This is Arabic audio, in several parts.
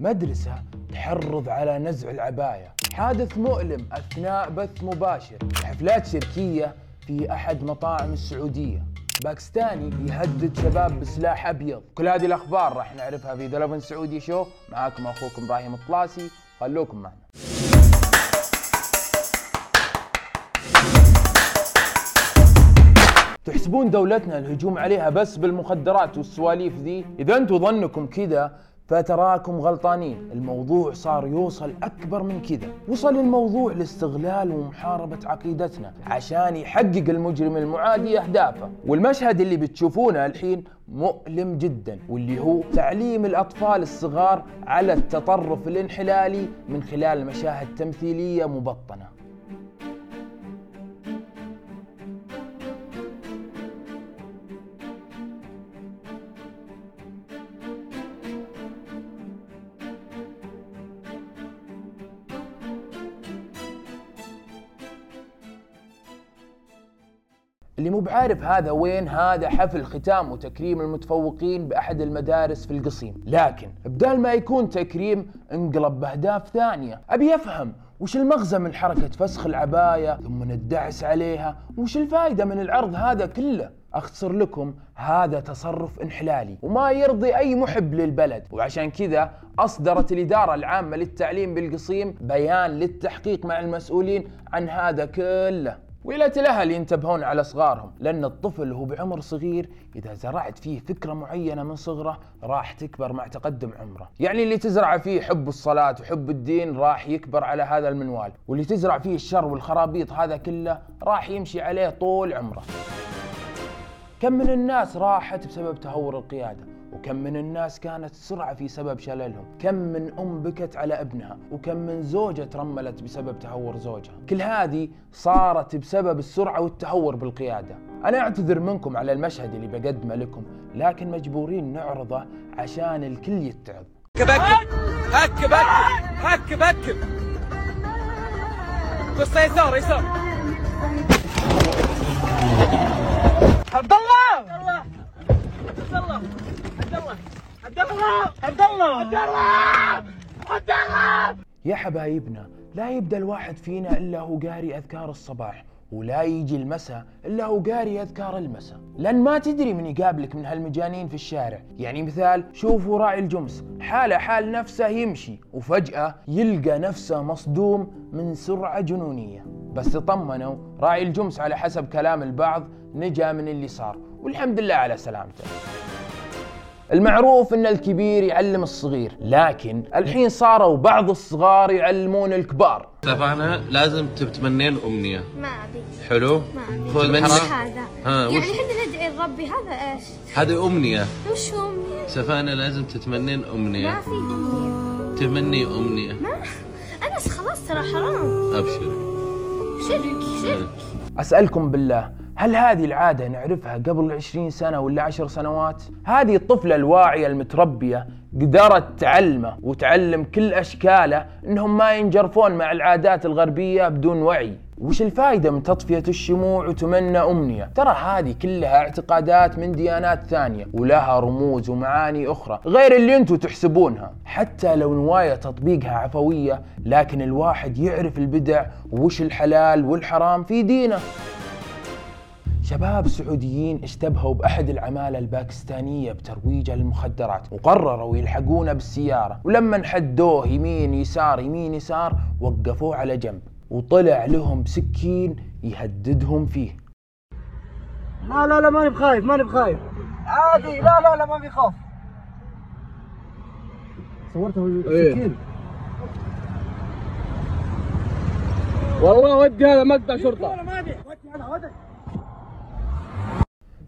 مدرسة تحرض على نزع العباية. حادث مؤلم أثناء بث مباشر. حفلات شركية في أحد مطاعم السعودية. باكستاني يهدد شباب بسلاح أبيض. كل هذه الأخبار راح نعرفها في دلفن سعودي شو معاكم أخوكم إبراهيم الطلاسي. خلوكم معنا. تحسبون دولتنا الهجوم عليها بس بالمخدرات والسواليف ذي؟ إذا أنتم ظنكم كذا فتراكم غلطانين. الموضوع صار يوصل أكبر من كذا. وصل الموضوع لاستغلال ومحاربة عقيدتنا عشان يحقق المجرم المعادي أهدافه. والمشهد اللي بتشوفونه الحين مؤلم جدا واللي هو تعليم الأطفال الصغار على التطرف الانحلالي من خلال مشاهد تمثيلية مبطنة. اللي مو بعارف هذا وين هذا حفل ختام وتكريم المتفوقين بأحد المدارس في القصيم. لكن بدال ما يكون تكريم انقلب بأهداف ثانية. أبي أفهم وش المغزى من حركة فسخ العباية ثم الدعس عليها وش الفائدة من العرض هذا كله؟ أختصر لكم هذا تصرف انحلالي وما يرضي أي محب للبلد. وعشان كذا أصدرت الإدارة العامة للتعليم بالقصيم بيان للتحقيق مع المسؤولين عن هذا كله. ويا الاهل ينتبهون على صغارهم لأن الطفل هو بعمر صغير إذا زرعت فيه فكرة معينة من صغره راح تكبر مع تقدم عمره. يعني اللي تزرع فيه حب الصلاة وحب الدين راح يكبر على هذا المنوال واللي تزرع فيه الشر والخرابيط هذا كله راح يمشي عليه طول عمره. كم من الناس راحت بسبب تهور القيادة؟ وكم من الناس كانت سرعة في سبب شللهم. كم من أم بكت على ابنها وكم من زوجة ترملت بسبب تهور زوجها. كل هذه صارت بسبب السرعة والتهور بالقيادة. أنا أعتذر منكم على المشهد اللي بقدمه لكم لكن مجبورين نعرضه عشان الكل يتعظ. هك هك هك هك هك قصة يسار يسار. عبد الله عبد الله عبد الله عبد الله يا حبايبنا لا يبدأ الواحد فينا إلا هو قاري أذكار الصباح ولا يجي المساء إلا هو قاري أذكار المساء. لأن ما تدري من يقابلك من هالمجانين في الشارع. يعني مثال شوفوا راعي الجمس حاله حال نفسه يمشي وفجأة يلقى نفسه مصدوم من سرعة جنونية. بس تطمنوا راعي الجمس على حسب كلام البعض نجا من اللي صار. والحمد لله على سلامته. المعروف إن الكبير يعلم الصغير لكن الحين صاروا بعض الصغار يعلمون الكبار. اتفقنا لازم تتمنين امنيه ما أبي. حلو؟ ما خذ ابي مني وش هذا؟ ها، يعني وش؟ إحنا ندعي لربي هذا إيش؟ هذه أمنية. وش أمنية؟ اتفقنا لازم تتمنين ما امنيه في أمنية. تمني أمنية. ما؟ انس خلاص ترى حرام. أبشر. شرك شرك. أسألكم بالله هل هذه العادة نعرفها قبل عشرين سنة ولا عشر سنوات؟ هذه الطفلة الواعية المتربية قدرت تعلمه وتعلم كل أشكاله أنهم ما ينجرفون مع العادات الغربية بدون وعي وش الفائدة من تطفية الشموع وتمنى أمنية؟ ترى هذه كلها اعتقادات من ديانات ثانية ولها رموز ومعاني أخرى غير اللي أنتم تحسبونها حتى لو نوايا تطبيقها عفوية لكن الواحد يعرف البدع وش الحلال والحرام في دينه شباب سعوديين اشتبهوا بأحد العمالة الباكستانية بترويجه للمخدرات وقرروا يلحقونه بالسيارة. ولما حدوه يمين يسار يمين يسار وقفوه على جنب. وطلع لهم بسكين يهددهم فيه. لا لا لا ماني بخايف ماني بخايف. عادي لا لا لا ما في خوف. صورته بالسكين والله ودي هذا مقطع شرطة.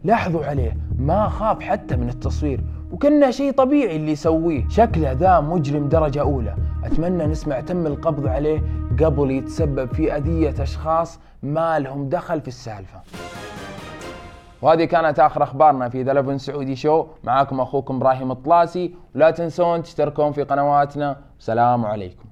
لاحظوا عليه ما خاف حتى من التصوير وكأنه شيء طبيعي اللي يسويه. شكله ذا مجرم درجة أولى. أتمنى نسمع تم القبض عليه قبل يتسبب في أذية أشخاص ما لهم دخل في السالفة. وهذه كانت آخر أخبارنا في ذا 11 سعودي شو معاكم أخوكم إبراهيم الطلاسي. ولا تنسون تشتركون في قنواتنا. والسلام عليكم.